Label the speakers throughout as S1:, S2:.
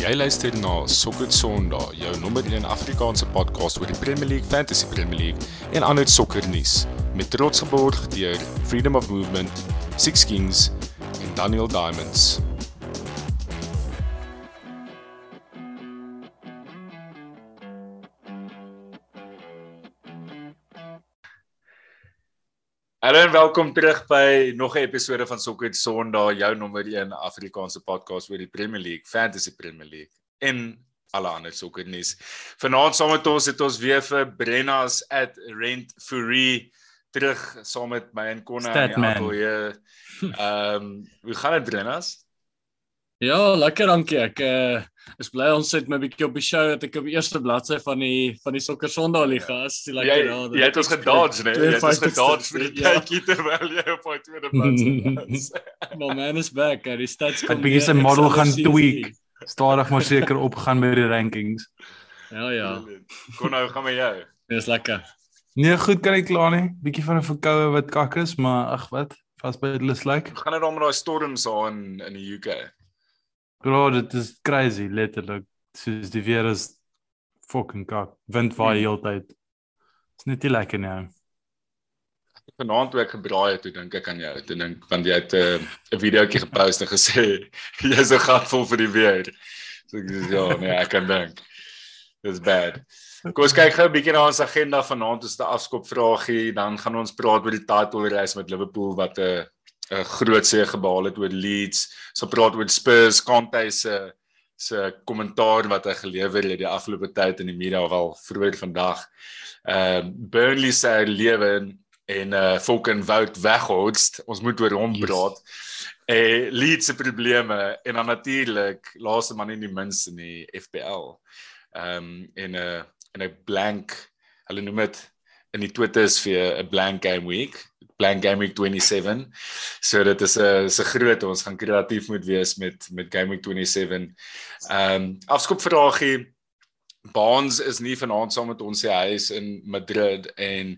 S1: Jy luister na Sokker Sondag, jou nommer 1 Afrikaanse podcast oor die Premier League, Fantasy Premier League en ander sokkernuus met trots geborg deur Freedom of Movement, Six Kings en Daniel Diamonds. Hallo en welkom terug by nog 'n episode van Sokker Sondag, jou nommer 1 Afrikaanse podcast oor die Premier League, Fantasy Premier League en alle ander sokkernuus. Vanaand saam met ons het ons weer vir Brennas at Rent Fury terug saam met my en Konna
S2: en
S1: hier. Ehm, hoe gaan dit Brennas?
S2: Ja, lekker dankie. Ek uh, is bly ons het my bietjie op die show dat ek op die eerste bladsy van die van die sokker Sondag liga is. Dis lekker
S1: daar. Jy, jy het ons gedodge, né? Jy het ons gedodge vir die ja. tydjie terwyl jy op die tweede bladsy is.
S2: My man is back. Hy stats
S3: kom. Ek bietjie se model gaan tweak. Stadig maar seker opgaan met die rankings.
S2: Ja ja.
S1: Kom nou, gaan met jou.
S2: Dis lekker.
S3: Nee, goed kan ek klaar nie. Bietjie van 'n verkoue wat kak is, maar ag wat, vas by hulle slyk.
S1: Gaan dit dan met daai storms aan in in die UK?
S3: Bro, dit is crazy letterlik. Soos die weer is fucking kak. Wind waai hmm. heeltyd. Is net nie lekker nie.
S1: Vanaand toe ek gebraai het, toe dink ek aan jou. Toe dink want jy het eh, 'n uh, videoetjie gepost en gesê jy's 'n gat vol vir die weer. So ek sê ja, nee, ek kan dink. Dis bad. Kom ons kyk gou 'n bietjie na ons agenda vanaand. Ons het 'n afskop vraagie, dan gaan ons praat oor die title race met Liverpool wat 'n uh, 'n groot seë gebehaal het oor Leeds. So praat oor Spurs, Conte se se kommentaar wat hy gelewer het die afgelope tyd in die media wel vroeër vandag. Ehm uh, Burnley se lewe en uh Falcon Wout weghorst. Ons moet oor hom praat. Eh yes. Leeds se probleme en dan natuurlik laaste man in die minste in die FPL. Ehm um, en 'n uh, en 'n blank hulle noem dit in die Twitter is vir 'n blank game week blank game week 27. So dit is 'n is 'n groot ons gaan kreatief moet wees met met game week 27. Ehm um, afskop vragie Bonds is nie vanaand saam met ons hy is in Madrid en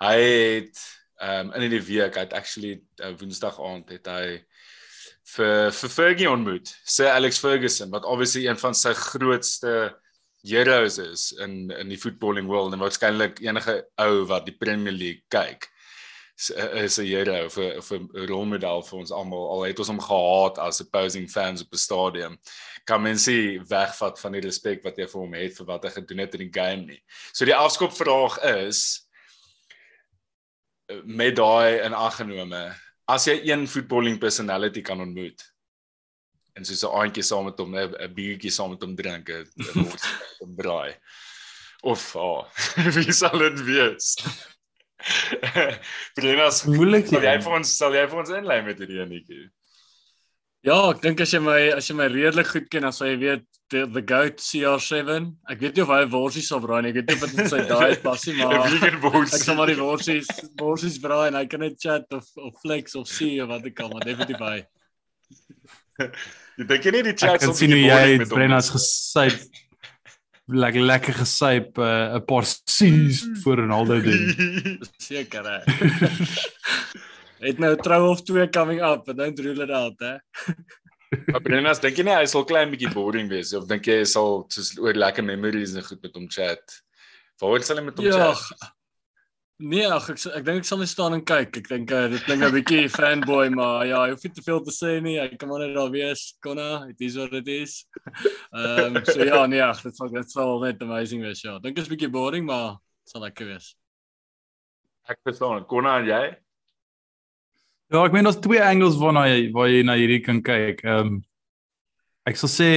S1: hy het ehm um, in die week hy het actually uh, Woensdag aand het hy vir vir Fergie ontmoet. Sir Alex Ferguson wat obviously een van sy grootste heroes is in in die footballing world en waarskynlik enige ou wat die Premier League kyk is 'n here of 'n of 'n rolmodel vir ons almal. Al het ons hom gehaat as opposing fans op 'n stadium. Kan mens sê wegvat van die respek wat jy vir hom het vir wat hy gedoen het in die game nie. So die afskop vraag is met daai in ag genome, as jy een footballing personality kan ontmoet en soos 'n aandjie saam met hom 'n biertjie saam met hom drink, 'n word om braai. Of oh, wie sal dit wees? Brenas,
S3: moeilik.
S1: Sal jy vir ons sal jy vir ons inlei met hierdie enetjie?
S2: Ja, ek dink as jy my as jy my redelik goed ken, dan sal jy weet the, the goat CR7. Ek weet nie of hy worsies sal braai nie. Ek weet nie of dit in sy diet pas nie, maar ek sal maar die worsies worsies braai en hy kan net chat of of flex of see of wat ek kan, maar definitief hy.
S1: Jy dink nie die chat
S3: sal sien hoe jy Brenas gesê lekker lekker gesyp 'n uh, paar C's mm. voor Ronaldo doen.
S2: Seker hè. Het nou trou of twee coming up, but don't rule it out hè.
S1: Maar Brennas, dink jy nie hy sal klein bietjie boring wees of dink jy hy sal soos oor lekker memories en goed met hom chat? Waar sal hy met hom ja, chat?
S2: Nee, ag ek ek dink ek sal net staan en kyk. Ek dink uh, dit klink 'n bietjie fanboy, maar ja, jy hoef nie te veel te sê nie. Ek kan maar net daar wees. Konna, it is what it is. Ehm um, so ja, nee, ag, dit sal dit sal net amazing wees, ja. Dink is bietjie boring, maar sal lekker wees.
S1: Ek verstaan. Konna en jy?
S3: Ja, ek meen daar's twee angles waarna jy waar jy na hierdie kan kyk. Ehm um, ek sal sê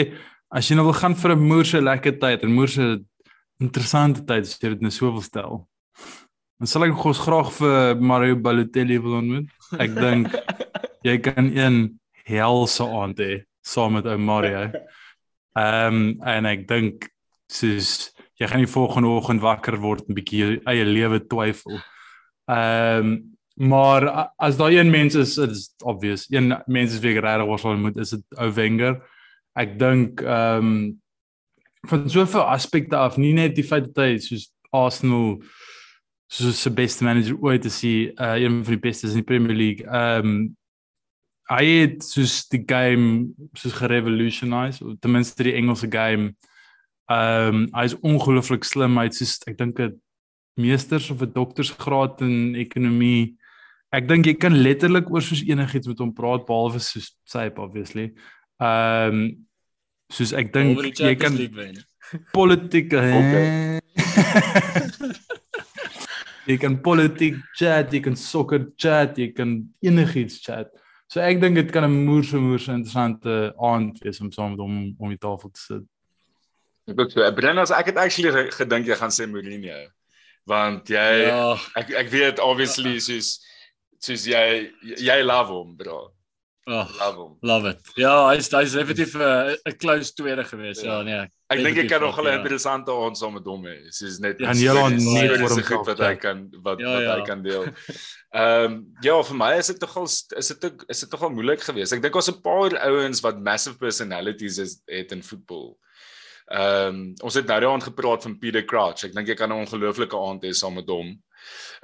S3: as jy nou wil gaan vir 'n moerse lekker tyd en moerse interessante tyd, as jy dit nou so wil stel. Dan sal ek gous graag vir Mario Balotelli wil ontmoet. Ek dink jy kan een helse aand hê saam met ou Mario. Ehm um, en ek dink soos jy gaan nie volgende oggend wakker word en bietjie eie lewe twyfel. Ehm um, maar as daai een mens is is obvious. Een mens is weer regtig wat sal moet is dit ou Wenger. Ek dink ehm um, van soveel aspekte af, nie net die feit dat hy soos Arsenal se beste manager ooit te sien, uh een van die bestes in die Premier League. Um, hy het soos die game soos gerevolutionise, ten minste die Engelse game. Um, hy is ongelooflik slim. Hy het soos ek dink 'n meesters of 'n doktorsgraad in ekonomie. Ek dink jy kan letterlik oor soos enigiets met hom praat behalwe soos sy obviously. Ehm um, soos ek dink jy kan politiek okay. jy kan politiek chat, jy kan sokker chat, jy kan enigiets chat. So ek dink dit kan 'n moerse moerse interessante aand wees om saam met hom om die tafel te sit.
S1: Ek dink so, Brennas, ek het actually gedink jy gaan sê Mourinho. Want jy ja. ek ek weet obviously soos soos jy jy love hom, bro.
S2: Oh, love hom. Love it. Ja, hy's hy's effektief 'n uh, close tweede gewees. Ja, ja nee.
S1: Ek dink ek kan nog 'n ja. interessante aand saam met hom hê. Soos net
S3: kan jy al net vir hom
S1: wat hy kan wat ja, wat ja. hy kan deel. Ehm um, ja, vir my is dit nogal is dit ook is dit nogal moeilik geweest. Ek dink daar's 'n paar ouens wat massive personalities is het in voetbal. Ehm um, ons het nou daaroor gepraat van Peter Crouch. Ek dink jy kan 'n ongelooflike aand hê saam met hom.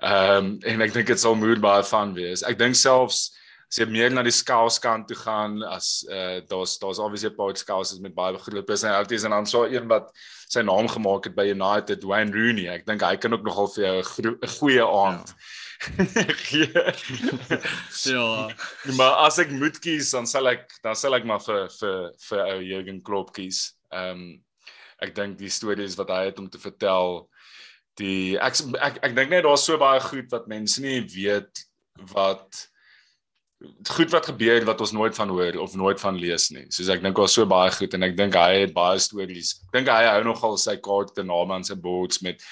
S1: Ehm um, en ek dink dit sal moed baie van wees. Ek dink selfs as jy meer na die skaals kant toe gaan as uh daar's daar's obviously 'n paar skaals met baie groot personalities en dan so een wat sy naam gemaak het by United Wayne Rooney. Ek dink hy kan ook nogal vir jou 'n goeie aand gee.
S2: ja.
S1: Maar as ek moet kies, dan sal ek dan sal ek maar vir vir vir ou Jurgen Klopp kies. Ehm um, ek dink die stories wat hy het om te vertel die ek ek, ek dink net daar's so baie goed wat mense nie weet wat goed wat gebeur wat ons nooit van hoor of nooit van lees nie. Soos ek dink was so baie goed en ek dink hy het baie stories. Ek dink hy hou nogal sy kaarte naam aan sy boards met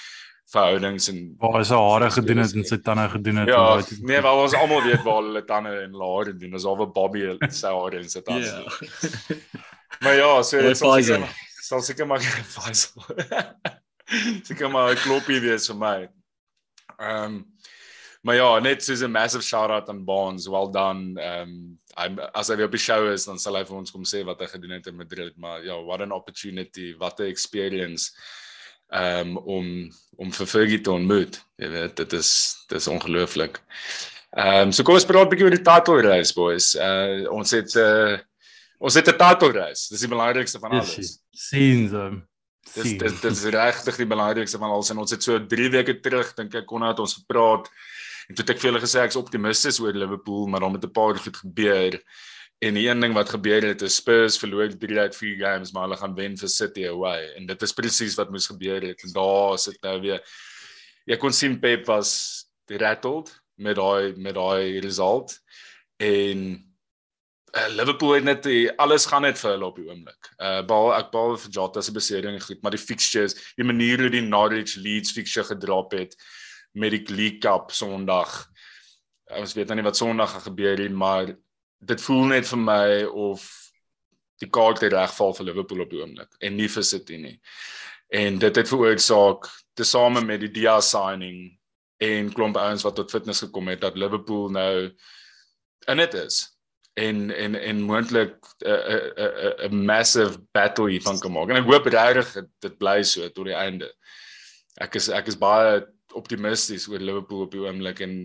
S1: verhoudings en
S3: waar hy sy hare gedoen het en sy tande gedoen het.
S1: Ja, nee, waar ons almal weet waar hulle tande en hare doen. Dis al wat Bobby sy hare en sy tande. Ja. maar ja, so dit sal seker sal seker maar Faisal. Seker maar 'n klopie wees vir my. Ehm um, Maar ja, net soos 'n massive shout out aan Bonds, well done. Ehm um, as hy op die show is, dan sal hy vir ons kom sê wat hy gedoen het in Madrid, maar ja, what an opportunity, what a experience. Ehm um, om om vir Fergie te ontmoet. Jy weet, dit is dit is ongelooflik. Ehm um, so kom ons praat 'n bietjie oor die title race boys. Uh ons het uh ons het 'n title race. Dis die belangrikste van alles.
S3: Sien so.
S1: Dis dis dis regtig die belangrikste van alles en ons het so 3 weke terug dink ek kon het ons gepraat En toe het ek vir hulle gesê ek's optimisties oor Liverpool, maar dan met 'n paar goed gebeur. En die een ding wat gebeur het is Spurs verloor 3 uit 4 games, maar hulle gaan wen vir City away. En dit is presies wat moes gebeur het. En daar sit nou weer jy kon sien Pep was rattled met daai met daai result. En uh, Liverpool het net die, alles gaan net vir hulle op die oomblik. Uh bal ek bal vir Jota se besering goed, maar die fixtures, die manier hoe die Norwich Leeds fixture gedrop het met die League Cup Sondag. Ons weet nou nie wat Sondag gaan gebeur nie, maar dit voel net vir my of die kaart regval vir Liverpool op die oomblik en nie vir City nie. En dit het veroorsaak tesame met die Dia signing en klomp ouens wat tot fitness gekom het dat Liverpool nou in dit is en en en moontlik 'n massive battle hier van kom maak. En ek hoop regtig dit bly so tot die einde. Ek is ek is baie optimisties oor Liverpool op die oomblik en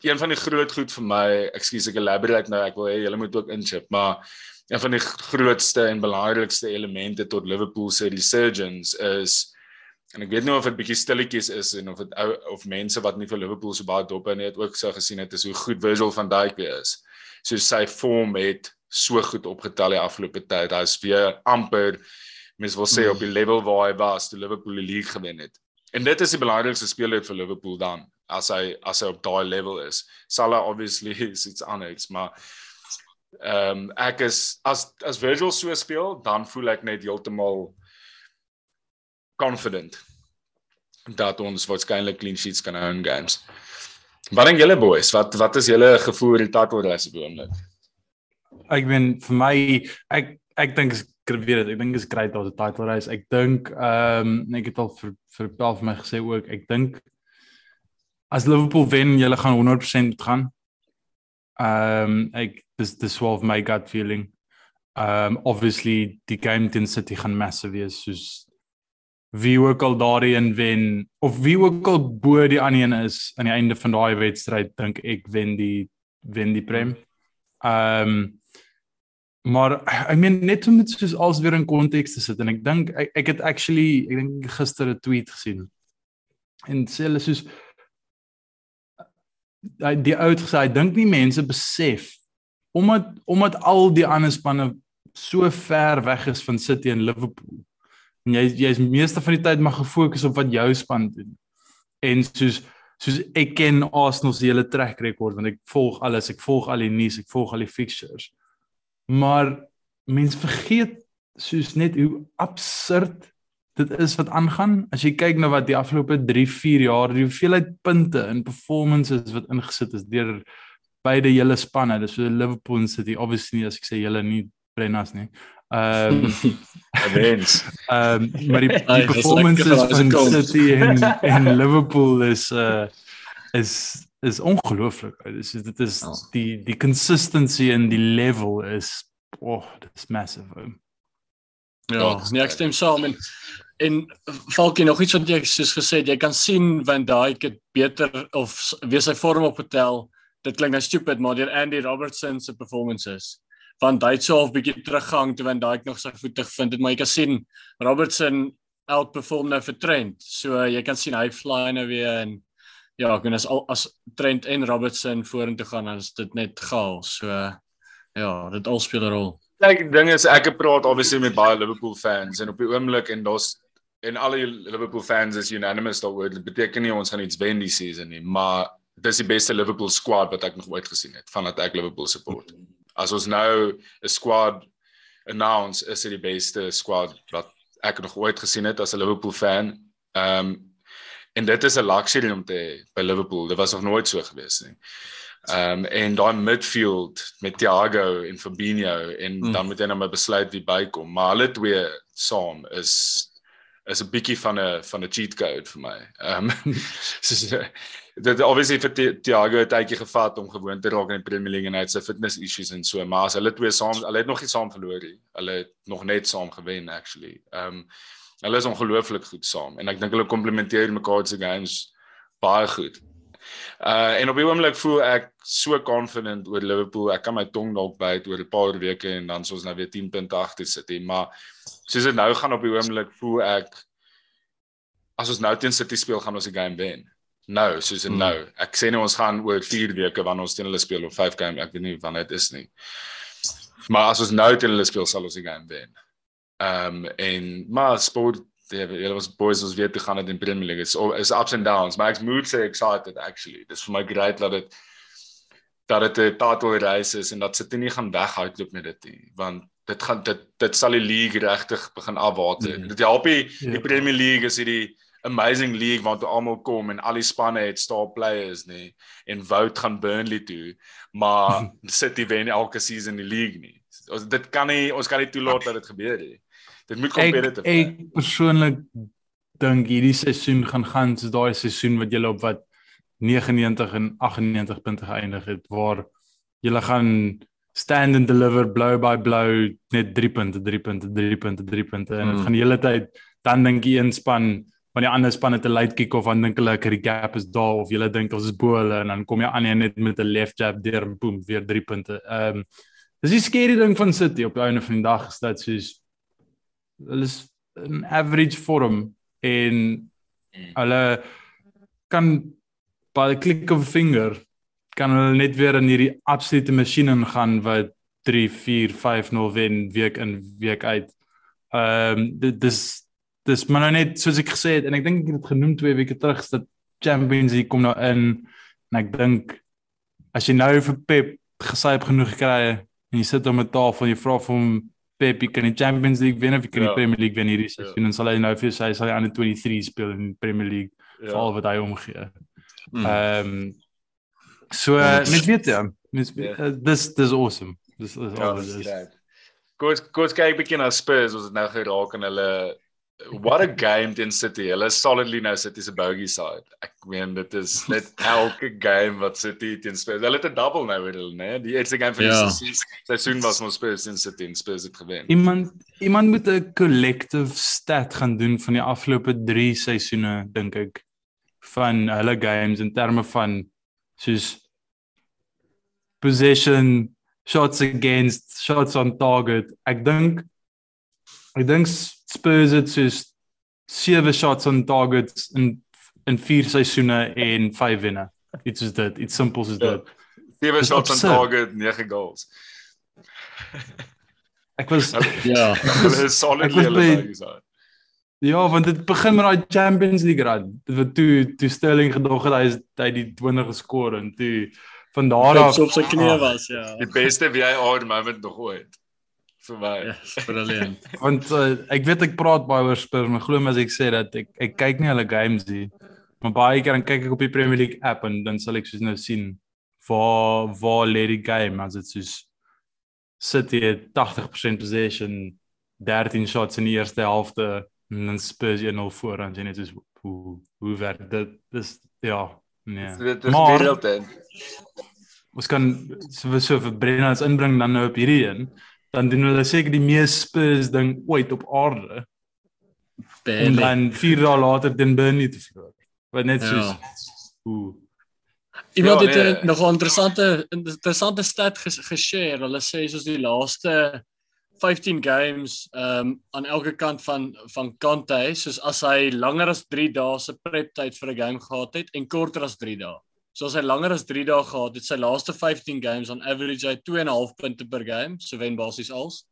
S1: een van die groot goed vir my, ekskuus ek elaborate nou, ek wil hê julle moet ook inchip, maar een van die grootste en belangrikste elemente tot Liverpool se resurgence is en ek weet nie of dit bietjie stilletjies is en of dit of mense wat nie vir Liverpool so baie dop in het ook so gesien het is hoe goed Virgil van Dijk is. So sy vorm het so goed opgetel die afgelope tyd. Hy's weer amper mens wil sê op die level waar hy was toe Liverpool die league gewen het. En dit is die belangrikste speler vir Liverpool dan as hy as hy op daai level is. Salah obviously is iets anders, maar ehm um, ek is as as Virgil so speel, dan voel ek net heeltemal confident dat ons waarskynlik clean sheets kan hou in games. Wat dink julle boys? Wat wat is julle gevoel oor die title race op die oomblik?
S3: Ek ben vir my ek ek dink weet dit, ek dink is great dat 'n title race. Ek dink ehm um, ek het al vir vir Paul vir my gesê ook, ek dink as Liverpool wen, hulle gaan 100% gaan. Ehm um, ek dis dis swaalf my gut feeling. Um obviously die game teen City gaan massive wees soos wie ook al daarin wen of wie ook al bo die ander een is aan die einde van daai wedstryd dink ek wen die wen die prem. Ehm um, maar ek meen net om dit soos als weer in konteks te sit en ek dink ek, ek het actually ek dink gister 'n tweet gesien. En sê hulle soos hy die oud gesê hy dink nie mense besef omdat omdat al die ander spanne so ver weg is van City en Liverpool. En jy jy's meeste van die tyd maar gefokus op wat jou span doen. En soos soos ek ken Arsenal se hele trek rekord want ek volg alles, ek volg al die nuus, ek volg al die fixtures. Maar mense vergeet soos net hoe absurd dit is wat aangaan. As jy kyk na wat die afgelope 3, 4 jaar, die hoeveelheid punte en performances wat ingesit is deur beide hele spanne, dis so Liverpool en City, obviously as ek sê julle nie Brennas nie. Ehm um,
S1: events.
S3: Ehm um, maar die, die performances van City en en Liverpool is uh is is ongelooflik. Dis dit is oh. die die consistency en die level is oh, dis massive.
S2: Ja, nee, ek stem saam en en Falkie nog iets wat jy soos gesê het, jy kan sien Van Dijk het beter of wie sy vorm op hotel. Dit klink nou stupid, maar deur Andy Robertson se performances van Dijk so 'n bietjie teruggang toe Van Dijk nog sy voete vind het, maar jy kan sien Robertson outperform nou vir Trent. So jy kan sien hy fly nou weer en ja, ek bedoel as al as Trent en Robertson vorentoe gaan, dan is dit net gaal. So ja, dit al speel 'n rol.
S1: Kyk, die ding is ek praat obviously met baie Liverpool fans en op die oomblik en daar's en al die Liverpool fans is unanimous daaroor. Dit beteken nie ons gaan iets wen die season nie, maar dis die beste Liverpool squad wat ek nog ooit gesien het vandat ek Liverpool support. As ons nou 'n squad announce is dit die beste squad wat ek nog ooit gesien het as 'n Liverpool fan. Ehm um, en dit is 'n luxury om te by Liverpool. Dit was nog nooit so gewees nie. Ehm um, en daai midfield met Thiago en Fabinho en mm. dan moet jy nou maar besluit wie bykom. Maar hulle twee saam is is 'n bietjie van 'n van 'n cheat code vir my. Ehm um, so dit obviously vir Thiago 'n tydjie gevat om gewoon te raak in die Premier League en hy het sy fitness issues en so, maar as hulle twee saam, hulle het nog nie saam verloor nie. Hulle het nog net saam gewen actually. Ehm um, hulle is ongelooflik goed saam en ek dink hulle komplementeer mekaar se games baie goed. Uh en op die oomblik voel ek so confident oor Liverpool. Ek kan my tong dalk byt oor 'n paar weke en dan sou ons nou weer 10 punte agter sit, maar soos dit nou gaan op die oomblik voel ek as ons nou teen City speel gaan ons die game wen nou soos in hmm. nou. Ek sê nie ons gaan oor 4 weke wanneer ons teen hulle speel of 5 game, ek weet nie wanneer dit is nie. Maar as ons nou teen hulle speel sal ons die game wen. Ehm um, en maar sport hulle was boys ons weet te gaan in Premier League. It's is ups and downs. Maar ek moet sê excited actually. Dis vir my great dat dit dat dit 'n title race is en dat sit nie gaan weghardloop met dit nie, want dit gaan dit dit sal die league regtig begin afwater. Mm. Dit help die, yeah. die Premier League is hierdie amazing league want almal kom en al die spanne het star players nê en Wout gaan Burnley toe maar City wen elke season die league nie. Ons dit kan nie ons kan nie toelaat dat dit gebeur nie. Dit moet competitive
S3: wees. Ek, ek persoonlik dink hierdie seisoen gaan gaan soos daai seisoen wat julle op wat 99 en 98 punte geëindig het waar julle gaan stand and deliver blow by blow net 3 punte 3 punte 3 punte 3 punte en dit mm. gaan die hele tyd dan dink jy een span van die ander span het 'n late kick of dan dink hulle die gap is daar of jy dink ons is bo hulle en dan kom jy aan net met 'n left jab deur en boom weer 3 punte. Ehm um, dis die skerry ding van City op die einde van die dag is dat soos hulle is 'n average vorm en hulle kan by die klik of 'n vinger kan hulle net weer in hierdie absolute masjiene gaan wat 3 4 5 0 wen week in week uit. Ehm um, dis dis maar nou net soos ek gesê het en ek dink ek het dit genoem 2 weke terug dat Champions League kom nou in en ek dink as jy nou vir Pep het genoeg gekry en jy sit om 'n tafel en jy vra vir hom Pep kan die Champions League wen of kan die ja. Premier League wen hierdie ja. seisoen ja. en sal hy nou vir sy sal hy aan die 23 speel in die Premier League ja. vir al wat hy omgee. Hmm. Ehm um, so uh, net weet jy dis yeah. dis dis awesome. Dis is ja, al dis.
S1: Goed, goed kyk bietjie na Spurs, ons het nou geraak en hulle what a game teen City. Hulle solidly nou City se bogey side. Ek meen dit is net elke game wat City teen Spurs. Hulle het 'n double nou weer hulle, né? Die eerste game van die ja. seisoen was ons Spurs teen City en Spurs het gewen.
S3: Iemand iemand moet 'n collective stat gaan doen van die afgelope 3 seisoene dink ek van hulle games in terme van soos possession shots against, shots on target. Ek dink ek dink Spurs het soos sewe shots on targets in in vier seisoene en vyf wenne. It's just that it's simple as that.
S1: Sewe shots on target, 9 goals.
S3: Ek was
S2: ja,
S1: hulle is solidly hulle is.
S3: Ja, want dit begin met daai Champions League run. Dit wat toe toe Sterling gedog het hy is hy die 20 geskor en toe van daar af
S2: op sy knie was, ja.
S1: Die beste VAR moment nog ooit vir my.
S2: Ja, brilliant.
S3: Want uh, ek weet ek praat baie oor Spurs, maar glo my as ek sê dat ek ek kyk nie hulle games nie. Maar baie keer dan kyk ek op die Premier League app en dan sal ek soos nou sien waar waar lê die game as dit soos City 80% possession, 13 shots in die eerste helfte en dan Spurs 1-0 voor en jy net soos hoe hoe werk dit? Dis ja, Nee.
S1: Dit is wêreld in.
S3: Ons kan so so vir Brennans inbring dan nou op hierdie een. Dan doen hulle seker die mees spurs ding ooit op aarde.
S2: Bele.
S3: En dan 4 dae later den Burnley te verloor. Wat net soos
S2: Ja.
S3: hoe
S2: Iemand
S1: Ja,
S2: het
S1: nee.
S2: 'n nogal interessante interessante stat ges- geshare. Hulle sê soos die laaste 15 games um, aan elke kant van van Kante, soos as hy langer as 3 dae se prep tyd vir 'n game gehad het en korter as 3 dae. So as hy langer as 3 dae gehad het, sy laaste 15 games on average hy 2.5 punte per game, so wen basies als.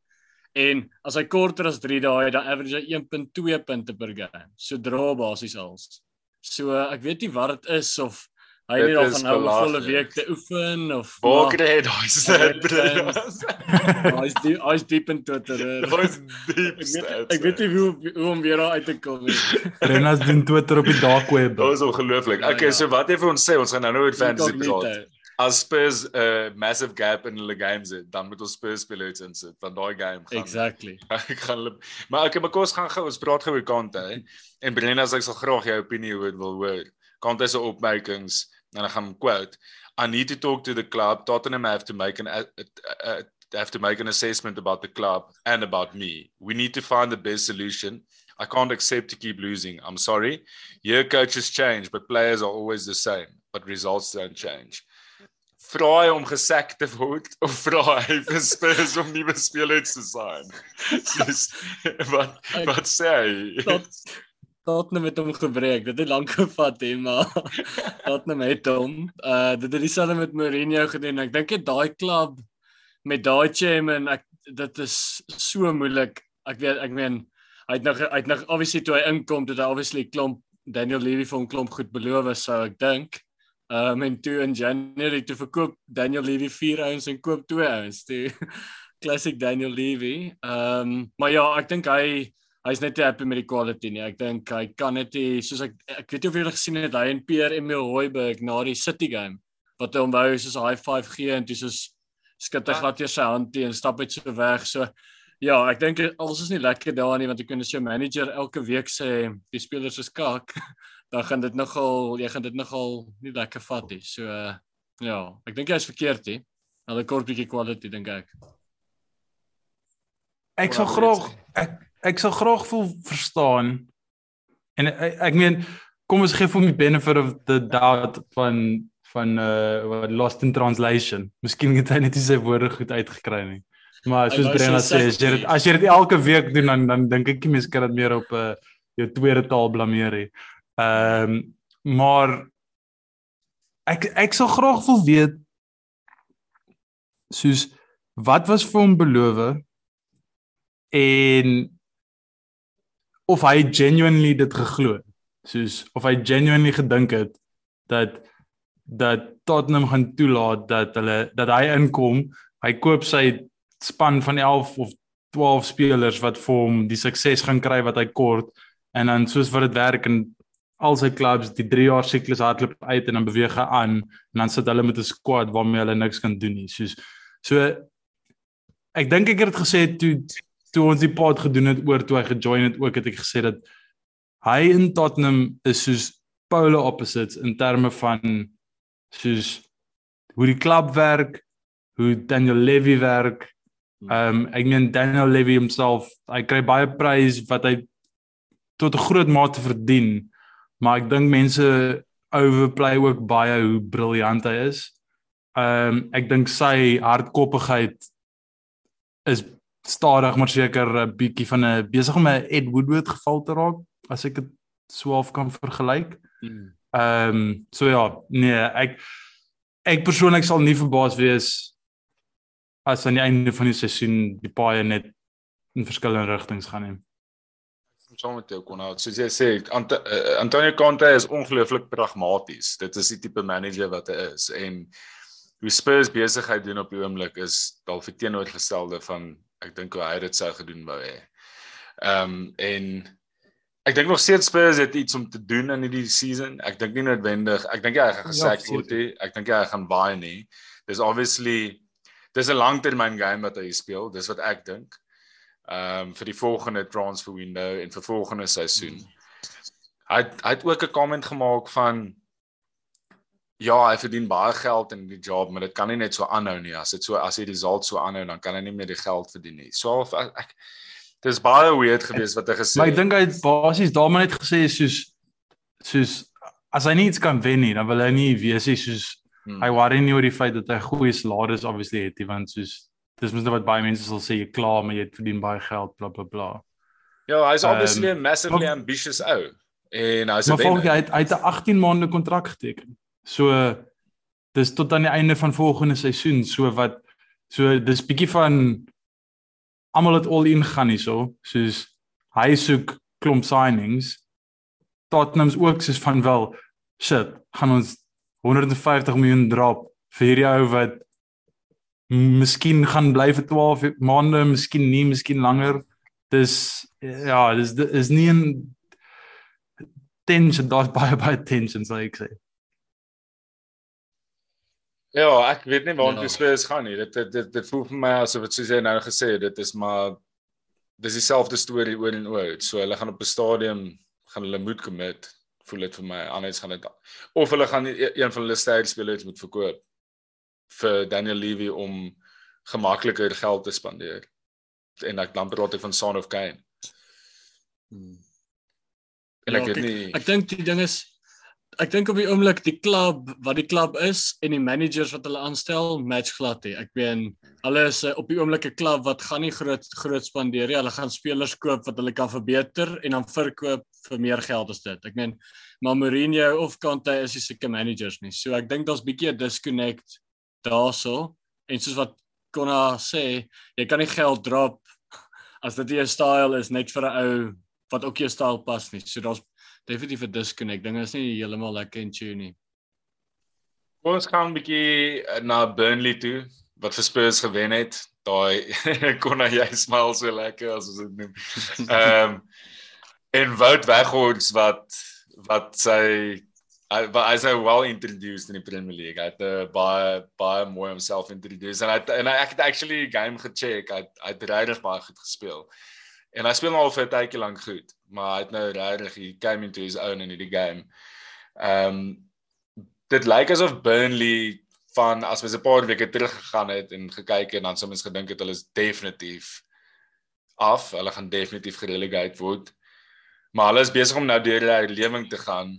S2: En as hy korter as 3 dae het, dan average hy 1.2 punte per game. So dra basies als. So ek weet nie wat dit is of hy het al van nou 'n volle week te oefen of
S1: Waar kry hy daai stat?
S2: Hy's diep, hy's diep in Twitter.
S1: Daai's diep
S2: Ek weet,
S1: stats.
S2: ek weet nie hoe hoe om weer daar uit te kom nie.
S3: Brennans doen Twitter op die dark web.
S1: Dit is ongelooflik.
S2: Ja,
S1: Okay,
S2: ja.
S1: so wat het vir ons sê? Ons gaan nou nou oor fantasy praat. As Spurs 'n uh, massive gap in hulle games het, dan moet ons Spurs spelers insit van daai game gaan.
S2: Exactly.
S1: Ek gaan hulle Maar okay, maar kom ons gaan gou ons praat gou oor Kante. En Brenna, ek sal graag jou opinie oor wil hoor. Kante se opmerkings en ek gaan quote. I need to talk to the club. Tottenham have to make an uh, uh, have to make an assessment about the club and about me. We need to find the best solution. I can't accept to keep losing. I'm sorry. Your coaches change, but players are always the same, but results don't change. Vra hy om gesak te word of vra hy vir Spurs om nuwe spelers te sign? Soos, wat wat sê hy?
S2: Dat Tottenham het hom gebreek. Dit het lank gevat hè, maar Tottenham het hom. Uh dit het dieselfde met Mourinho gedoen. Ek dink dit daai klub met daai chairman, ek dit is so moeilik. Ek weet ek meen hy het nog hy het nog obviously toe hy inkom, het hy obviously klomp Daniel Levy vir hom klomp goed beloof, so ek dink. Um en toe in January toe verkoop Daniel Levy vier ouens en koop twee ouens. Toe classic Daniel Levy. Um maar ja, ek dink hy hy's net nie happy met die quality nie. Ek dink hy kan net nie soos ek ek weet nie of julle gesien het hy en Pierre Emil Hooiberg na die City game wat hom wou soos 'n high five gee en toe soos skud hy
S1: Ah.
S2: glad eers sy hand teen en stap uit so weg. So ja, ek dink alles is nie lekker daar nie want ek kan as jou manager elke week sê die spelers is kak, dan gaan dit nogal jy gaan dit nogal nie lekker vat nie. So uh, ja, ek dink hy's verkeerd nie. Hulle kort bietjie quality dink ek.
S3: Ek sal graag ek ek sal graag wil verstaan. En ek, ek meen kom ons gee vir hom die benefit of the doubt van van uh wat lost in translation. Miskien het hy net nie sy woorde goed uitgekry nie. Maar soos Brenna
S2: so
S3: sê, as jy dit as jy dit elke week doen dan dan dink ek nie mense kan dit meer op 'n uh, jou tweede taal blameer nie. Ehm um, maar ek ek sal graag wil weet soos wat was vir hom beloof en of hy genuinely dit geglo het. Soos of hy genuinely gedink het dat dat Tottenham gaan toelaat dat hulle dat hy inkom, hy koop sy span van 11 of 12 spelers wat vir hom die sukses gaan kry wat hy kort en dan soos wat dit werk en al sy clubs die 3 jaar siklus hardloop uit en dan beweeg hy aan en dan sit hulle met 'n squad waarmee hulle niks kan doen nie. Soos so ek dink ek het dit gesê toe toe ons die pod gedoen het oor toe hy gejoin het ook het ek gesê dat hy in Tottenham is soos polar opposites in terme van soos hoe die klub werk, hoe Daniel Levy werk. Ehm um, ek meen Daniel Levy homself, hy kry baie prys wat hy tot 'n groot mate verdien, maar ek dink mense overplay ook baie hoe briljant hy is. Ehm um, ek dink sy hardkoppigheid is stadig maar seker 'n bietjie van 'n besig om 'n Ed Woodward geval te raak as ek dit swaaf kan vergelyk. Hmm. Ehm um, so ja, nee, ek ek persoonlik sal nie verbaas wees as aan die einde van die seisoen die paai net in verskillende rigtings gaan nie.
S1: Saam met jou kon nou, soos jy sê, Ant uh, Antonio Conte is ongelooflik pragmaties. Dit is die tipe manager wat hy is en hoe Spurs besigheid doen op die oomblik is dalk verteenoorgestelde van ek dink hoe hy dit sou gedoen wou hê. Ehm um, en ek dink nog steeds Spurs het iets om te doen in hierdie season. Ek dink nie noodwendig. Ek dink hy gaan gesê word nie. Ek dink hy gaan baie nie. Dis obviously dis 'n langtermyn game wat hy speel. Dis wat ek dink. Ehm um, vir die volgende transfer window en vir volgende seisoen. Hmm. Hy hy het ook 'n comment gemaak van Ja, hy verdien baie geld in die job, maar dit kan nie net so aanhou nie. As dit so as hy die result so aanhou, dan kan hy nie meer die geld verdien nie. So ek, ek dis baie weird geweest wat hy gesê
S3: het. Maar ek dink hy het basies daarmee net gesê soos soos as hy nie iets kan wen nie, dan wil hy nie wees hy soos hmm. hy worry nie oor die feit dat hy goeie salaris obviously het, want soos dis mos net wat baie mense sal sê jy klaar, maar jy het verdien baie geld, bla bla bla.
S1: Ja, hy's obviously um, massively maar, ambitious ou. En hy's 'n
S3: Maar volgens hy het hy het 'n 18 maande kontrak geteken. So dis tot aan die einde van volgende seisoen, so wat so dis bietjie van almal het al in gaan hierso, soos hy soek klomp signings. Tottenham's ook soos van wel shit, gaan ons 150 miljoen drop vir hierdie ou wat miskien gaan bly vir 12 maande, miskien nie, miskien langer. Dis ja, dis is nie 'n tension, daar's baie baie tension, sal ek sê.
S1: Ja, ek weet nie waar die spelers gaan nie. Dit dit dit, dit voel vir my asof dit soos jy nou gesê het, dit is maar dis dieselfde storie oor en oor. So hulle gaan op 'n stadium gaan hulle moet commit. Voel dit vir my anders gaan dit of hulle gaan e-, een van hulle sterspelers moet verkoop vir Daniel Levy om gemakliker geld te spandeer. En ek dan praat ek van Son of Kane. Hmm.
S2: En ek ja, weet nie Ek dink die ding is ek dink op die oomblik die klub wat die klub is en die managers wat hulle aanstel match glad hè. Ek meen hulle is uh, op die oomblik 'n klub wat gaan nie groot groot spandeer nie. Hulle gaan spelers koop wat hulle kan verbeter en dan verkoop vir meer geld as dit. Ek meen maar Mourinho of Conte is nie sulke managers nie. So ek dink daar's bietjie 'n disconnect daarso. En soos wat Konna sê, jy kan nie geld drop as dit jou style is net vir 'n ou wat ook jou style pas nie. So daar's definitief 'n disconnect. Dinge is nie heeltemal lekker in tune nie.
S1: Ons gaan 'n bietjie eh, na Burnley toe wat vir Spurs gewen het. Daai kon hy smile so lekker as ons dit noem. Ehm um, en Wout Weghorst wat wat sy hy was hy well introduced in die Premier League. Hy het uh, baie baie mooi homself introduce en hy en hy ek het actually game gecheck. Hy hy het regtig baie goed gespeel. En hy speel nou al vir 'n tydjie lank goed, maar hy het nou regtig he came into his own in die game. Ehm um, dit lyk asof Burnley van as mens 'n paar weke terug gegaan het en gekyk en dan sou mens gedink het hulle is definitief af, hulle gaan definitief gerelegate word. Maar hulle is besig om nou deur die herlewing te gaan.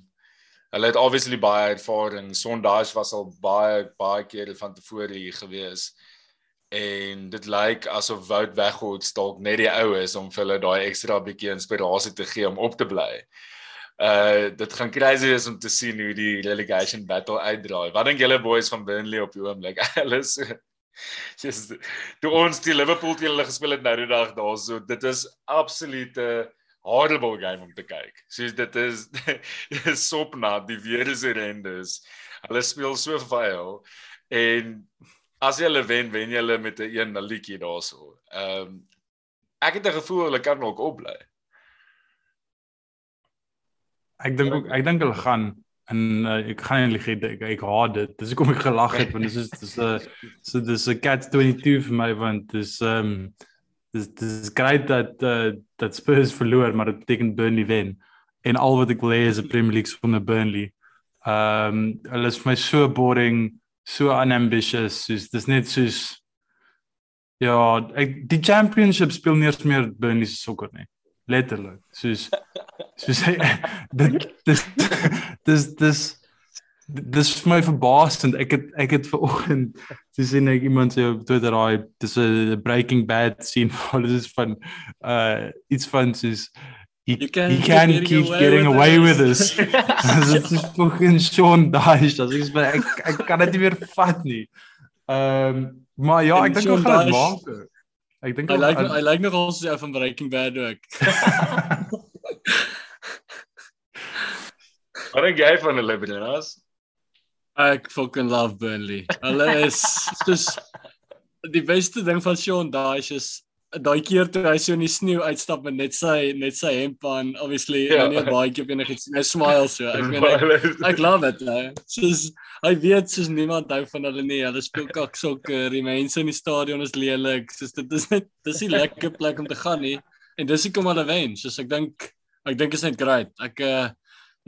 S1: Hulle het obviously baie ervaring. Sondage was al baie baie kere van tevore hier gewees en dit lyk asof Wout Weghorst dalk net die ou is om vir hulle daai ekstra bietjie inspirasie te gee om op te bly. Uh dit gaan crazy is om te sien hoe die relegation battle uitdraai. Wat dink julle boys van Burnley op die oomblik? Hulle is just toe ons die Liverpool teen hulle gespeel het nou die dag daarso. Dit is absolute horrible game om te kyk. Soos dit is sopna die weer is horrendous. Hulle speel so vuil en as jy hulle wen, wen jy hulle met 'n 1 liedjie daarso. Ehm um, ek het 'n gevoel hulle kan nog opbly.
S3: Ek dink ook ek dink hulle gaan en uh, ek gaan eintlik ek, ek haat dit. Dis hoekom ek gelag het want dis is dis 'n so dis 'n cat 22 vir my want dis ehm um, dis dis great dat uh, dat Spurs verloor maar dit beteken Burnley wen en al wat ek wil hê is 'n Premier League van Burnley. Ehm um, hulle is vir my so boring so unambitious soos dis net soos ja ek die championship speel nie eens meer Burnley se sokker nie letterlik soos soos dit dis dis dis dis vir my verbaasend. Ek het ek het vanoggend gesien ek iemand sê op Twitter raai dis 'n Breaking Bad scene waar dit is van uh iets van soos he, you can, he can keep away getting away with this. Dit is fucking Sean Dyche. As ek ek ek kan dit nie meer vat nie. Ehm um, maar ja, ek dink hy gaan dit maak.
S2: Ek dink hy like hy like nogal so van Breaking Bad ook.
S1: Wat dink jy van hulle Brennas?
S2: Ek fucking love Burnley. Hulle is soos die beste ding van Sean Dyche is daai keer toe hy so in die sneeu uitstap met net sy net sy hemp aan obviously ja. en nie baie keer enigiets hy smile so. Ek meen ek, ek love it nou soos hy weet soos niemand hou van hulle nie. Hulle speel kak sokker. Die mense in die stadion is lelik. Soos dit is net dis 'n lekker plek om te gaan nie. En dis hoekom hulle wen. Soos ek dink ek dink is net great. Ek uh,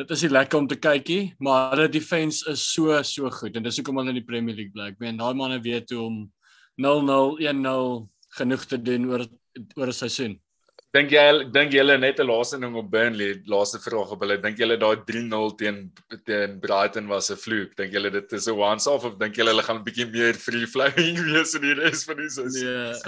S2: dit is nie lekker om te kykie, maar hulle defense is so so goed. En dis hoekom hulle in die Premier League bly. Ek meen daai manne weet hoe om 0-0, 1-0 genoeg te doen oor oor 'n seisoen.
S1: Dink jy dink julle net 'n laaste ding op Burnley, laaste vraag op hulle. Dink julle daai 3-0 teen teen Brighton was 'n vloek? Dink julle dit is 'n once off of dink julle hulle gaan 'n bietjie meer free flowing wees in die res van die seisoen?
S2: Nee.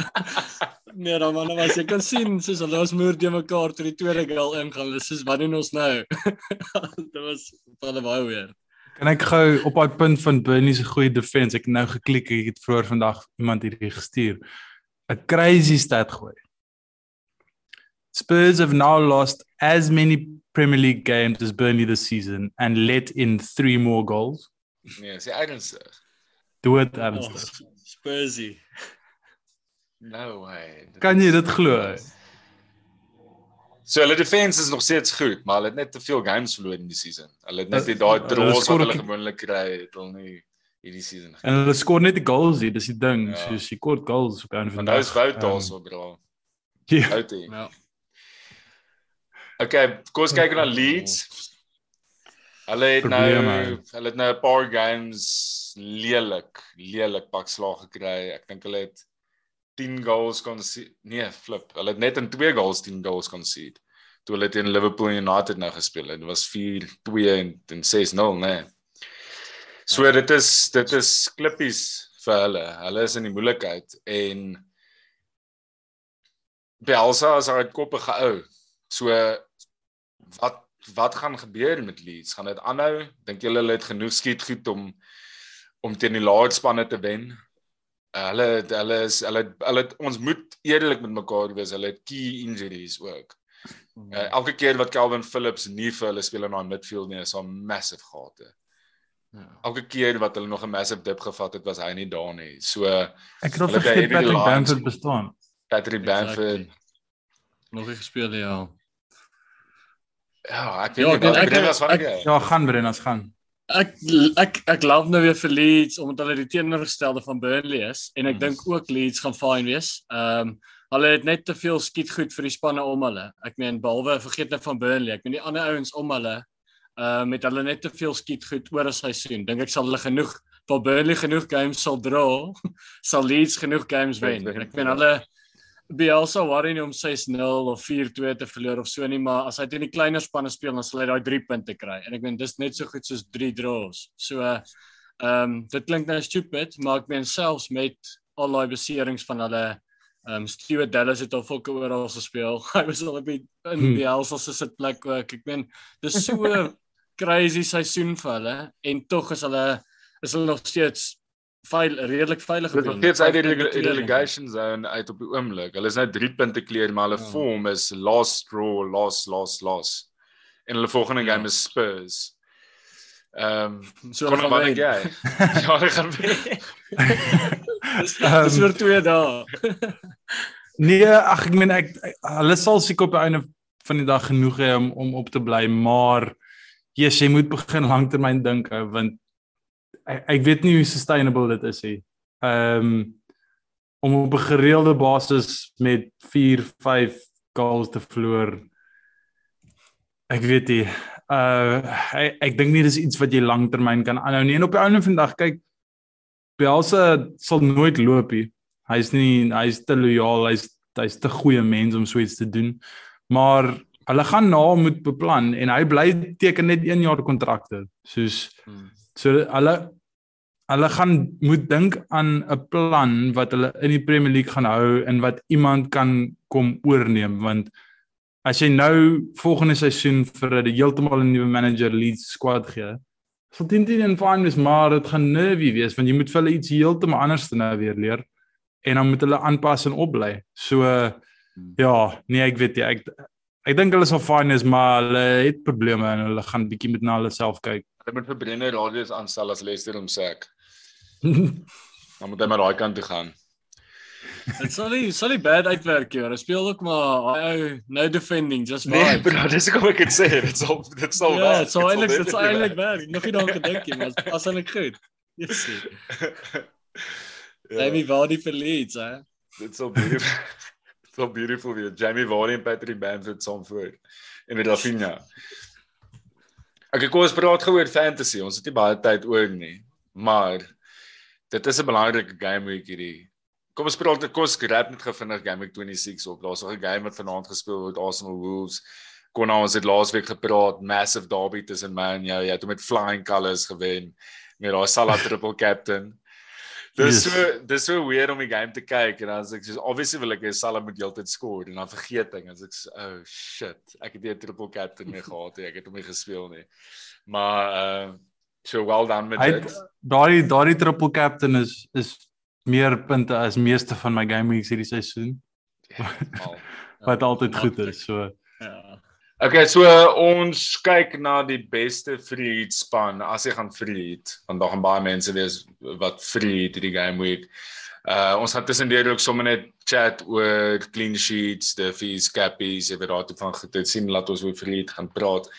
S2: nee, dan man, as jy kan sien, soos hulle was moer te mekaar toe die tweede goal ingaan. Dis soos wat doen ons nou? dit was baie baie weer.
S3: Kan ek gou op daai punt van Burnley se goeie defense, ek nou geklik, ek het vroeër vandag iemand hierdie gestuur. 'n Crazy stat gooi. Spurs have now lost as many Premier League games as Burnley this season and let in 3 more goals.
S1: Nee, is ernstig.
S3: Doe dit ernstig.
S2: Oh, Spursy.
S1: No way.
S3: Kan jy dit glo?
S1: So hulle defense is nog steeds goed, maar hulle het net te veel games verloor in die season. Hulle het net die daai draws wat hulle gewoonlik kry, het hulle nie hierdie season.
S3: En hulle skoor net die goals hier, dis die ding. Ja. So as jy kort goals op 'n van
S1: daai. Dis fout daarso, bro.
S3: Ja.
S1: Ja. Okay, kom ons kyk na Leeds. Hulle het nou hulle het nou 'n paar games lelik, lelik pak slag gekry. Ek dink hulle het 10 goals kon nee, flip. Hulle het net in 2 goals 10 goals kon sien. Toe hulle teen Liverpool United nou gespeel het. Dit was 4-2 en, en 6-0, nee. So dit is dit is klippies vir hulle. Hulle is in die moeilikheid en Belsa as hy koppe gehou. So wat wat gaan gebeur met Leeds? Gaan dit aanhou? Dink julle hulle het genoeg skiet goed om om teen die laaste spanne te wen? Uh, hulle hulle is hulle hulle ons moet eerlik met mekaar wees. Hulle het key injuries ook. Uh, elke keer wat Calvin Phillips nie vir hulle speel in daai midfield nie, is 'n massive gate. Ja. Elke keer wat hulle nog 'n massive dip gevat het, was hy nie daar nie. So
S3: ek het vergeet Patrick Bamford bestaan.
S1: Patrick Bamford exactly
S2: nog nie gespeel ja.
S1: Ja, ek weet ja, nie wat ek dink as van ek
S3: Ja, gaan Brennas gaan.
S2: Ek ek ek love nou weer vir Leeds omdat hulle die teenoorgestelde van Burnley is en ek mm. dink ook Leeds gaan fyn wees. Ehm um, hulle het net te veel skiet goed vir die spanne om hulle. Ek meen behalwe vergeet net van Burnley. Ek meen die ander ouens om hulle ehm uh, met hulle net te veel skiet goed oor 'n seisoen. Dink ek sal hulle genoeg vir Burnley genoeg games sal dra, sal Leeds genoeg games wen. Ek meen hulle Bielsa worry nie om 6-0 of 4-2 te verloor of so nie, maar as hy teen die kleiner spanne speel, dan sal hy daai 3 punte kry. En ek meen dis net so goed soos 3 draws. So ehm um, dit klink nou stupid, maar ek meen selfs met al daai beserings van hulle ehm um, Stuart Dallas het al fokke oral gespeel. Hy was al op die in hmm. Bielsa se sitplek ook. Ek meen dis so crazy seisoen vir hulle en tog is hulle is hulle nog steeds veil redelik veilig
S1: gedoen. Dit is uit die relegation zone uit op die oomblik. Hulle is nou 3 punte kleer, maar hulle ja. vorm is last draw, last last last. En hulle volgende ja. game is Spurs. Ehm um, so kom maar jy. Ja, ek gaan weer.
S2: Dis vir twee dae.
S3: nee, ag ek meen ek hulle sal seker op die einde van die dag genoeg hê om om op te bly, maar yes, jy moet begin langtermyn dink want ek, ek weet nie hoe sustainable dit is nie. Ehm um, om op 'n gereelde basis met 4, 5 goals te verloor. Ek weet nie. Uh ek, ek dink nie dis iets wat jy lanktermyn kan aanhou nie. En op die einde van die dag kyk Belsa sal nooit loop nie. Hy's nie hy's te lojaal, hy's hy's te goeie mens om so iets te doen. Maar hulle gaan na moet beplan en hy bly teken net 1 jaar kontrakte. Soos hmm So hulle hulle gaan moet dink aan 'n plan wat hulle in die Premier League gaan hou en wat iemand kan kom oorneem want as jy nou volgende seisoen vir 'n heeltemal 'n nuwe manager Leeds squad gee sal dit nie en fyn wees maar dit gaan nervy wees want jy moet vir hulle iets heeltemal anders te nou weer leer en dan moet hulle aanpas en opbly. So hmm. ja, nee ek weet jy ek ek dink hulle sal fyn is maar hulle het probleme en hulle gaan bietjie met na hulle self kyk.
S1: Hulle moet vir Brenner Radius aanstel as Leicester om sê ek. Dan moet hy maar daai kant toe gaan.
S2: Dit sal nie sal nie bad uitwerk nie. Hulle speel ook maar hy ou no defending just
S1: vibes. Nee, bro, dis ek wat ek sê. Dit sal dit sal
S2: Ja, dit sal eintlik dit sal eintlik werk. Nog nie daaraan gedink nie, maar as eintlik goed. Yes. Ja. Jamie Vardy vir Leeds, hè.
S1: Dit sal beautiful. So beautiful weer. Jamie Vardy en Patrick Bamford saam voor. En met Rafinha. Ek kom ons praat geoor fantasy. Ons het nie baie tyd oor nie. Maar dit is 'n belangrike game week hierdie. Kom ons praat kom ons grab net gevindig game week 26 op. Daar's nog 'n game wat vanaand gespeel word Arsenal Wolves. Kon ons het laasweek gepraat massive derby tussen Man U. Jy het met flying colours gewen met daai Salah triple captain. Dis yes. so dis so weird om die game te kyk en dan as ek so obviously wil ek hê Salah moet heeltyd score en dan vergeet ek as ek oh shit. Ek het nie 'n triple captain meer gehad nie ek het hom nie gespeel nie. Maar uh so well done met dit.
S3: daai daai triple captain is is meer punte as meeste van my game weeks hierdie seisoen. Ja, wat altyd goed is so.
S1: Ja Okay, so ons kyk na die beste free span as jy gaan free want daar gaan baie mense wees wat free hierdie game week. Uh ons gaan tussendeur ook sommer net chat oor clean sheets, the fees, cappies, ek weet daar toe van dit sien laat ons oor free gaan praat.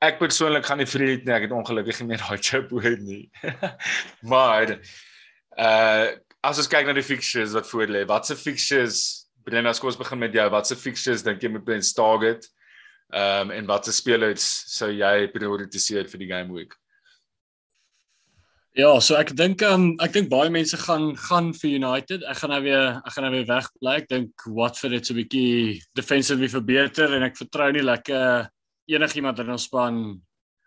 S1: Ek persoonlik gaan nie free nie, ek het ongelukkig nie meer daai chip hoor nie. maar uh as ons kyk na die fixtures wat voor lê, watse fixtures Brenna, as ons begin met jou, watse fixtures dink jy moet plans target? Ehm um, en watse spelers sou jy prioritiseer vir die game week?
S2: Ja, so ek dink ehm um, ek dink baie mense gaan gaan vir United. Ek gaan nou weer ek gaan nou weer wegbly. Ek dink Watford het so 'n bietjie defensively verbeter en ek vertrou nie lekker enigiemand in ons span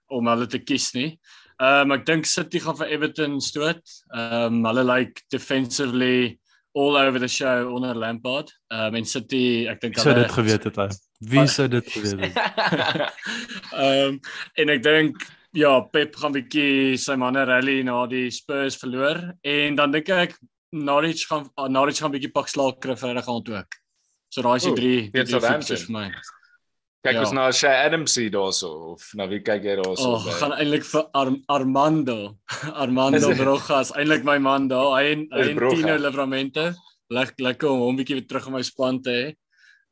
S2: om hulle te kies nie. Ehm um, ek dink City gaan vir Everton stoot. Ehm um, hulle like defensively all over the show onder Lampard. Ehm um, en City, ek dink
S3: hulle sou dit geweet het. Hy. Wie sou dit geweet het?
S2: Ehm um, en ek dink ja, Pep gaan bietjie sy manne rally na die Spurs verloor en dan dink ek Norwich gaan Norwich gaan bietjie pak slaag kry vir hulle gaan ook. So daai is die drie
S1: dit sou dan vir my. Kyk ons ja. na Shay Adams hier daarso of na wie kyk jy daarso?
S2: Oh, gaan eintlik vir Ar Armando. Armando Brogas, eintlik my man daar. Hy en hy en Tino Livramente. Lekker om hom bietjie weer terug in my span te hê.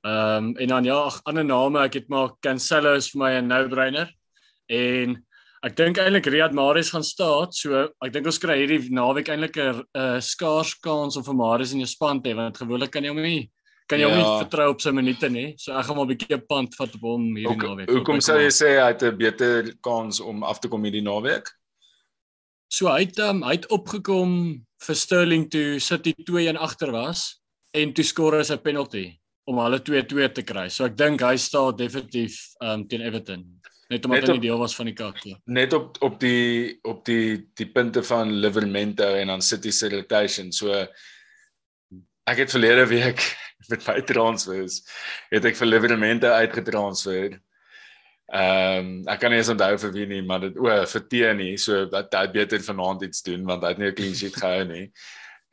S2: Ehm um, en dan ja, ag ander name, ek het maar Cancelo is vir my 'n no-brainer. En ek dink eintlik Riyad Mahrez gaan staan, so ek dink ons kry hierdie naweek eintlik 'n uh, skaars kans om vir Mahrez in jou span te hê want gewoonlik kan jy hom nie kan hom ja. nie vertrou op sy minute nie. So ek gaan maar 'n bietjie pand vat op hom hierdie naweek.
S1: Hoekom sou jy sê hy het 'n beter kans om af te kom hierdie naweek?
S2: So hy het um, hy het opgekom vir Sterling toe City 2-1 agter was en toe skoor hy sy penalty om hulle 2-2 te kry. So ek dink hy staan definitief um, teen Everton. Net omdat net hy nie deel was van die kakkie.
S1: Net op op die op die die punte van Livermento en dan City se rotation. So ek het verlede week met my transfers het ek vir Livermento uitgetransfer. Ehm um, ek kan nie eens onthou vir wie nie, maar dit o, vir T nie, so dat hy beter vanaand iets doen want hy het nie 'n clean sheet gehou nie.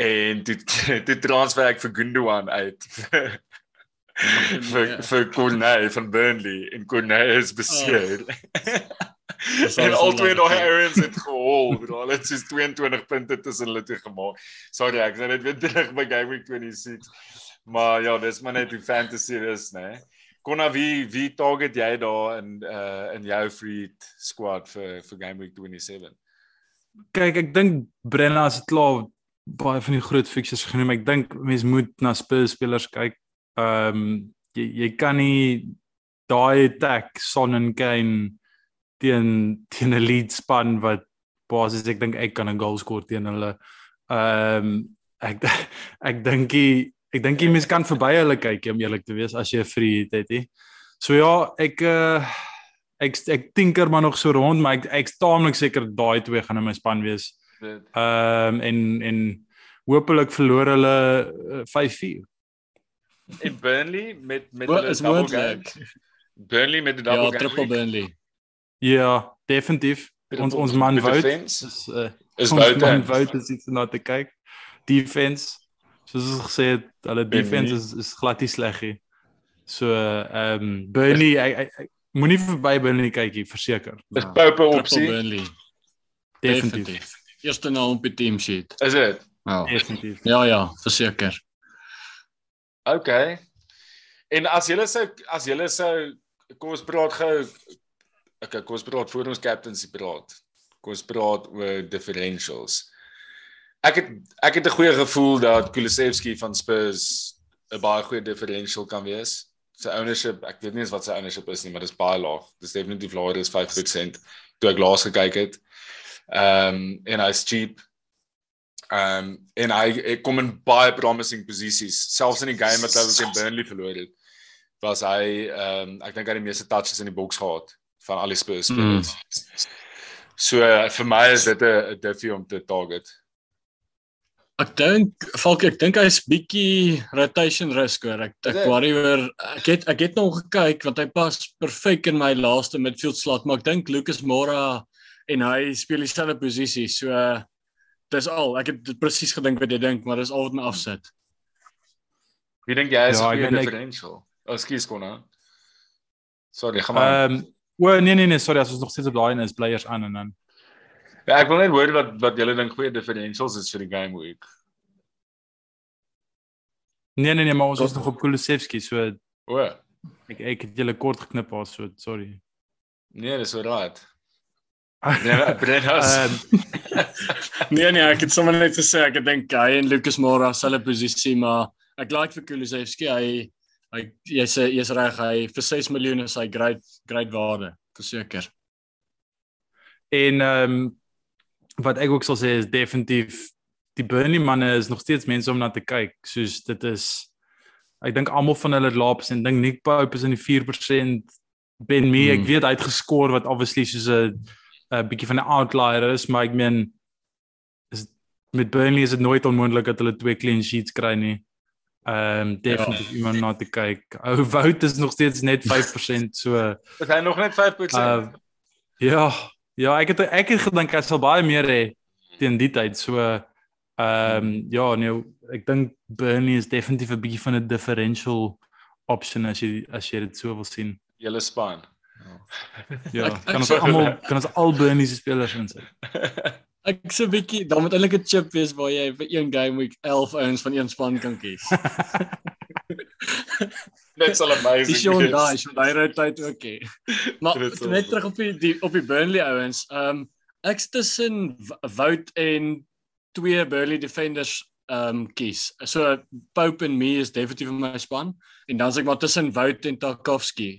S1: En dit dit transfer ek vir Gundogan uit. vir ja. vir Cornell van Burnley en Cornell is beseer. Oh. en al twee daai Irons het gehol, bro. Hulle het soos 22 punte tussen hulle toe gemaak. Sorry, ek sê net weer terug by Game Week 26. Maar ja, dis maar net die fantasy is, né? Konna wie wie target jy daar in uh in jou free squad vir vir Game Week 27?
S3: Kyk, ek dink Brenna dit klaar baie van die groot fixtures genoem. Ek dink mense moet na Spurs spelers kyk ehm um, jy jy kan nie daai attack Son en Kane teen teen 'n lead span wat basies ek dink ek kan 'n goal skoor teen hulle. Ehm um, ek ek dink ek dink jy mens kan verby hulle kyk om eerlik te wees as jy 'n free hit het. He. So ja, ek uh, ek ek tinker maar nog so rond, maar ek ek's taamlik seker daai twee gaan in my span wees. Ehm um, en en hopelik verloor hulle uh, 5-4.
S1: En Burnley met met hulle double game. Burnley met die double
S2: ja, triple Burnley.
S3: Ja, definitief. Ons ons man Wout is uh,
S1: is Wout
S3: man Wout is iets na te kyk. Defense soos ons gesê het, hulle defense is is glad nie sleg nie. So ehm um, Burnley ek, ek, ek moenie verby Burnley kykie verseker.
S1: Dis Pope opsie.
S2: Burnley.
S3: Definitief. Definitief.
S2: Eerste naam op die team sheet.
S1: Is dit?
S2: Ja. Definitief. Ja ja, verseker.
S1: OK. En as jy sou as jy sou kom ons praat gou OK, kom ons praat voor ons captaincy praat. Kom ons praat oor differentials. Ek het ek het 'n goeie gevoel dat Kulusevski van Spurs 'n baie goeie differential kan wees. Sy ownership, ek weet nie eens wat sy ownership is nie, maar dit is baie laag. Dit is definitief laer as 5% toe ek laas gekyk het. Ehm um, en hy's cheap. Ehm um, en hy ek kom in baie promising posisies, selfs in die game wat hulle teen Burnley verloor het. Was hy ehm um, ek dink hy het die meeste touches in die boks gehad van al die Spurs spelers. Mm. So vir my is dit 'n diffie om te target.
S2: Ek dink Falk ek dink hy's bietjie rotation risk hoor. Ek ek worry oor ek het ek het nog gekyk want hy pas perfek in my laaste midfield slot, maar ek dink Lucas Moura en hy speel dieselfde posisie. So dis al. Ek het presies gedink wat jy dink, maar dis al wat my afsit.
S1: Wie dink jy is ja, die differential? Oh, Ekskuus konna. Sorry, gaan maar.
S3: Ehm, um, well, nee nee nee, sorry, as ons nog steeds op daai is players aan en dan.
S1: Ja, ek wil net hoor wat wat julle dink goeie differentials is vir die game week.
S3: Nee nee nee, maar ons is nog op Kulusevski, so
S1: o.
S3: Ek ek het julle kort geknip as so, sorry.
S1: Nee, dis alright. Nee, Brennas.
S2: nee nee, ek het sommer net gesê ek dink hy en Lucas Moura sal 'n posisie, maar ek like vir Kulusevski, hy hy jy's jy's reg, hy vir 6 miljoen is hy great great waarde, verseker.
S3: En ehm um, wat ek ook sal sê is definitief die Burnley manne is nog steeds mense om na te kyk. Soos dit is ek dink almal van hulle laaps en dink Nick Pope is in die 4%. Ben Mee, hmm. ek weet hy het geskor wat obviously soos 'n 'n bietjie van 'n outlier is, maar ek meen is met Burnley is dit nooit onmoontlik dat hulle twee clean sheets kry nie. Ehm um, definitief ja. iemand na te kyk. Ou Wout is nog steeds net 5%, so
S1: is hy nog net 5%. Uh,
S3: ja, Ja, ek het ek het gedink hy sal baie meer hê teen die tyd. So ehm um, ja, nee, ek dink Burnley is definitief 'n bietjie van 'n differential option as jy as jy dit so wil sien.
S1: Julle span.
S3: Ja, kan ons almal kan ons al Burnley se spelers insit.
S2: Ek sê bietjie, dan moet eintlik 'n chip wees waar jy vir een game week 11 ouens van een span kan kies.
S1: net so amazing.
S2: Dis jou daai, so daai ry tyd ook hè. Maar net terug op die, die op die Burnley ouens. Ehm um, ek tussen Wout en twee Burnley defenders ehm um, kies. So Pope en me is definitief in my span en dan sê ek maar tussen Wout en Tarkowski.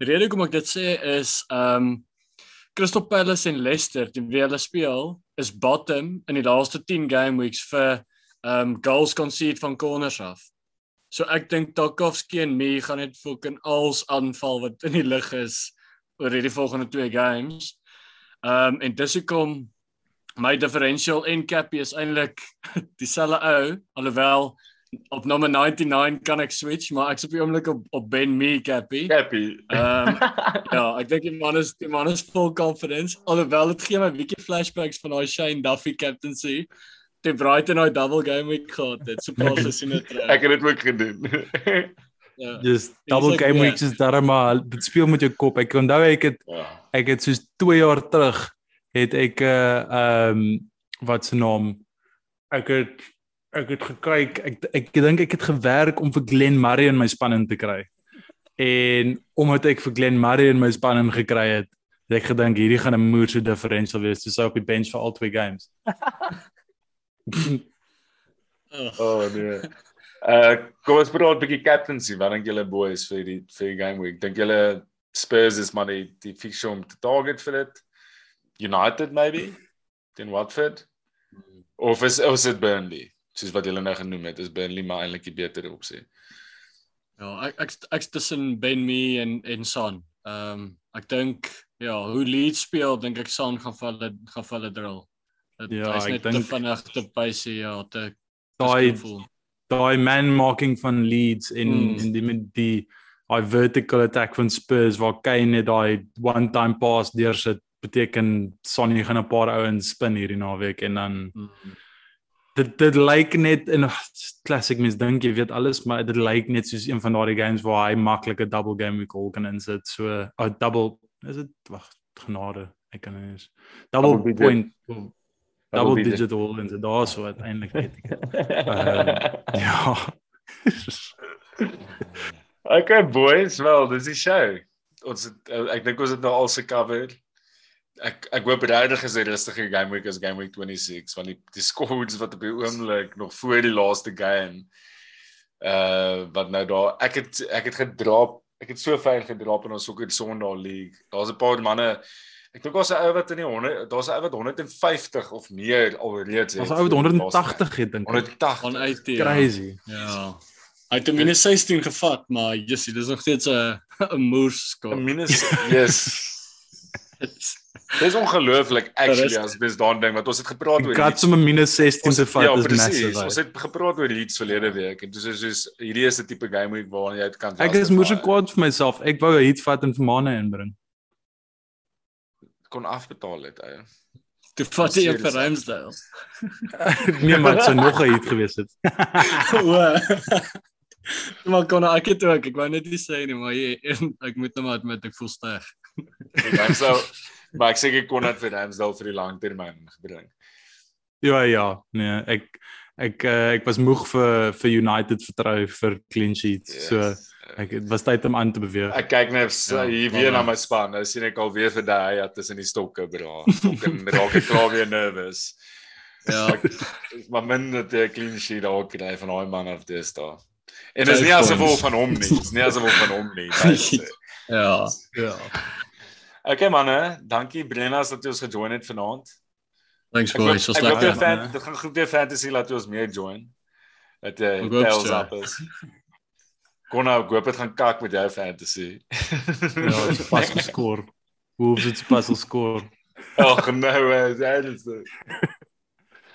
S2: Die rede hoekom ek dit sê is ehm um, Crystal Palace en Leicester, die wie hulle speel, is bottom in die laaste 10 game weeks vir um, goals conceded van corners af. So ek dink Tarkovsky en me gaan net fucking als aanval wat in die lug is oor hierdie volgende twee games. Um, en dis hoekom my differential en Cappy is eintlik dieselfde ou alhoewel op nommer 99 kan ek switch maar ek's op die oomblik op op Ben Me Cappy.
S1: Cappy.
S2: Ehm um, ja, ek dink die man is die man is full confidence alhoewel dit gee my bietjie flashbacks van daai Shane Duffy captaincy die Brighton nou double game week gehad het. So pas as jy net
S1: Ek het dit ook gedoen.
S3: ja. Just double game like, weeks is daar maar dit speel met jou kop. Ek onthou ek het ja. ek het soos 2 jaar terug het ek 'n uh, ehm um, wat se naam ek het ek het gekyk ek ek dink ek het gewerk om vir Glen Murray in my span in te kry. En omdat ek vir Glen Murray in my span in gekry het, het ek gedink hierdie gaan 'n moerse differential wees. So op die bench vir al twee games.
S1: oh nee. Uh kom ons praat 'n bietjie captaincy. Wat dink julle boys vir die vir die game week? Dink julle Spurs is maar die die fixture om te target vir dit? United maybe? Den Watford? Of is of is dit Burnley? Soos wat julle nou genoem het, is Burnley maar eintlik die beter opsie.
S2: Ja, ek ek ek tussen Ben Mee en en Son. Ehm um, ek dink ja, hoe Leeds speel, dink ek Son gaan vir hulle gaan vir hulle drill. Dit
S3: Ja,
S2: is
S3: ek
S2: net te
S3: dink-
S2: vinnig te pace ja, te
S3: Daai daai man marking van Leeds en
S2: Mm.
S3: en die met die daai vertical attack van Spurs waar Kane net daai one time pass deursit beteken Sonny gaan 'n paar ouens spin hierdie naweek en dan
S2: Mm.
S3: Dit dit lyk net in classic mens dink jy weet alles maar dit lyk net soos een van daardie games waar hy maklike double game week al kan insit. So 'n oh, double is dit? Wag genade ek kan nie eens. Double,
S1: Double
S3: point double, double
S1: digit.
S3: digit dit daar so uiteindelik net Ehm, ja.
S1: Okay boys, wel, dis die show. Ons het, uh, ek dink ons het nou al se cover. Ek ek hoop regtig is 'n rustige game week as game week 26 want die die scores wat op die oomblik nog voor die laaste game uh wat nou daar ek het ek het gedraap ek het so ver gedraap in ons sokker Sondag league. Daar's 'n paar manne ek dink daar's 'n ou wat in die 100 daar's 'n ou wat 150 of meer alreeds het.
S3: ons ou het 180 het dink ek
S1: 180.
S2: Van uit die
S3: crazy
S2: Ja. Hy het 'n minus 16 gevat, maar jissie, dis nog steeds 'n 'n moers skop.
S1: 'n minus yes. Dis ongelooflik actually
S2: Dit
S1: as mens daaraan dink want ons het gepraat oor
S3: Kat om 'n minus 16 te vat
S1: ja,
S3: is
S1: precies.
S3: massive.
S1: Ons
S3: right?
S1: het gepraat oor Leeds verlede week en dis is soos hierdie is 'n tipe game week waarna jy dit kan
S3: Ek is
S1: justify.
S3: moeë kwaad vir myself. Ek wou 'n hit vat en vir Mane inbring.
S1: kon afbetaal het ou.
S2: Toe vat jy vir? Ramsdale.
S3: nee, maar dit sou nog 'n hit gewees het.
S2: O. Maar kon ek het ook, ek wou net nie sê nie, maar jy, ek moet nou maar admit ek voel sterk.
S1: Ek sou maar ek seker kon dit vir Ramsdale vir die langtermyn gebring.
S3: Ja ja, nee, ek ek uh, ek was moeg vir vir United vertrou vir clean sheets. Yes. So ek dit was tyd om aan te beweeg.
S1: Ek kyk net ja,
S2: Ja,
S1: hier weer
S2: maar-
S1: na my span. Nou sien ek al weer vir daai ja tussen die stokke bra. Fucking raak ek klaar weer nervous.
S2: Ja.
S1: Dis maar min dat 'n clean sheet daar kry van daai man af dis daar. En dis
S2: Five
S1: nie asof van hom nie. Dis nie asof van hom nie. Dit is-
S2: Ja. Ja.
S1: Okay manne, dankie Brenna dat jy ons gejoin het vanaand.
S2: Thanks boys, was
S1: ek hoop
S2: lekker.
S1: fan, dit gaan goed weer fantasy laat jy ons meer join. Dat jy
S2: Ek hoop
S1: tails up is. Kon nou ek hoop dit gaan kak met jou fantasy.
S3: Ja, dit pas geskor. Wolves het pas geskor.
S1: Ag nou, eh, dit is dit.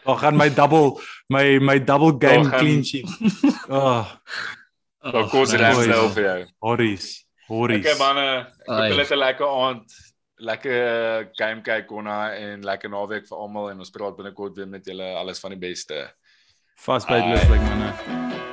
S3: Daar gaan my double my my double game
S1: Daar gaan-
S3: clean sheet. Ah,
S1: Dan kos
S2: nice.
S1: Ramsdale vir jou.
S3: Horries. Horries.
S1: Okay manne, ek hoop julle het 'n lekker aand. Lekker game kyk konna en lekker naweek vir almal en ons praat binnekort weer met julle alles van die beste.
S3: Vas by lus like manne.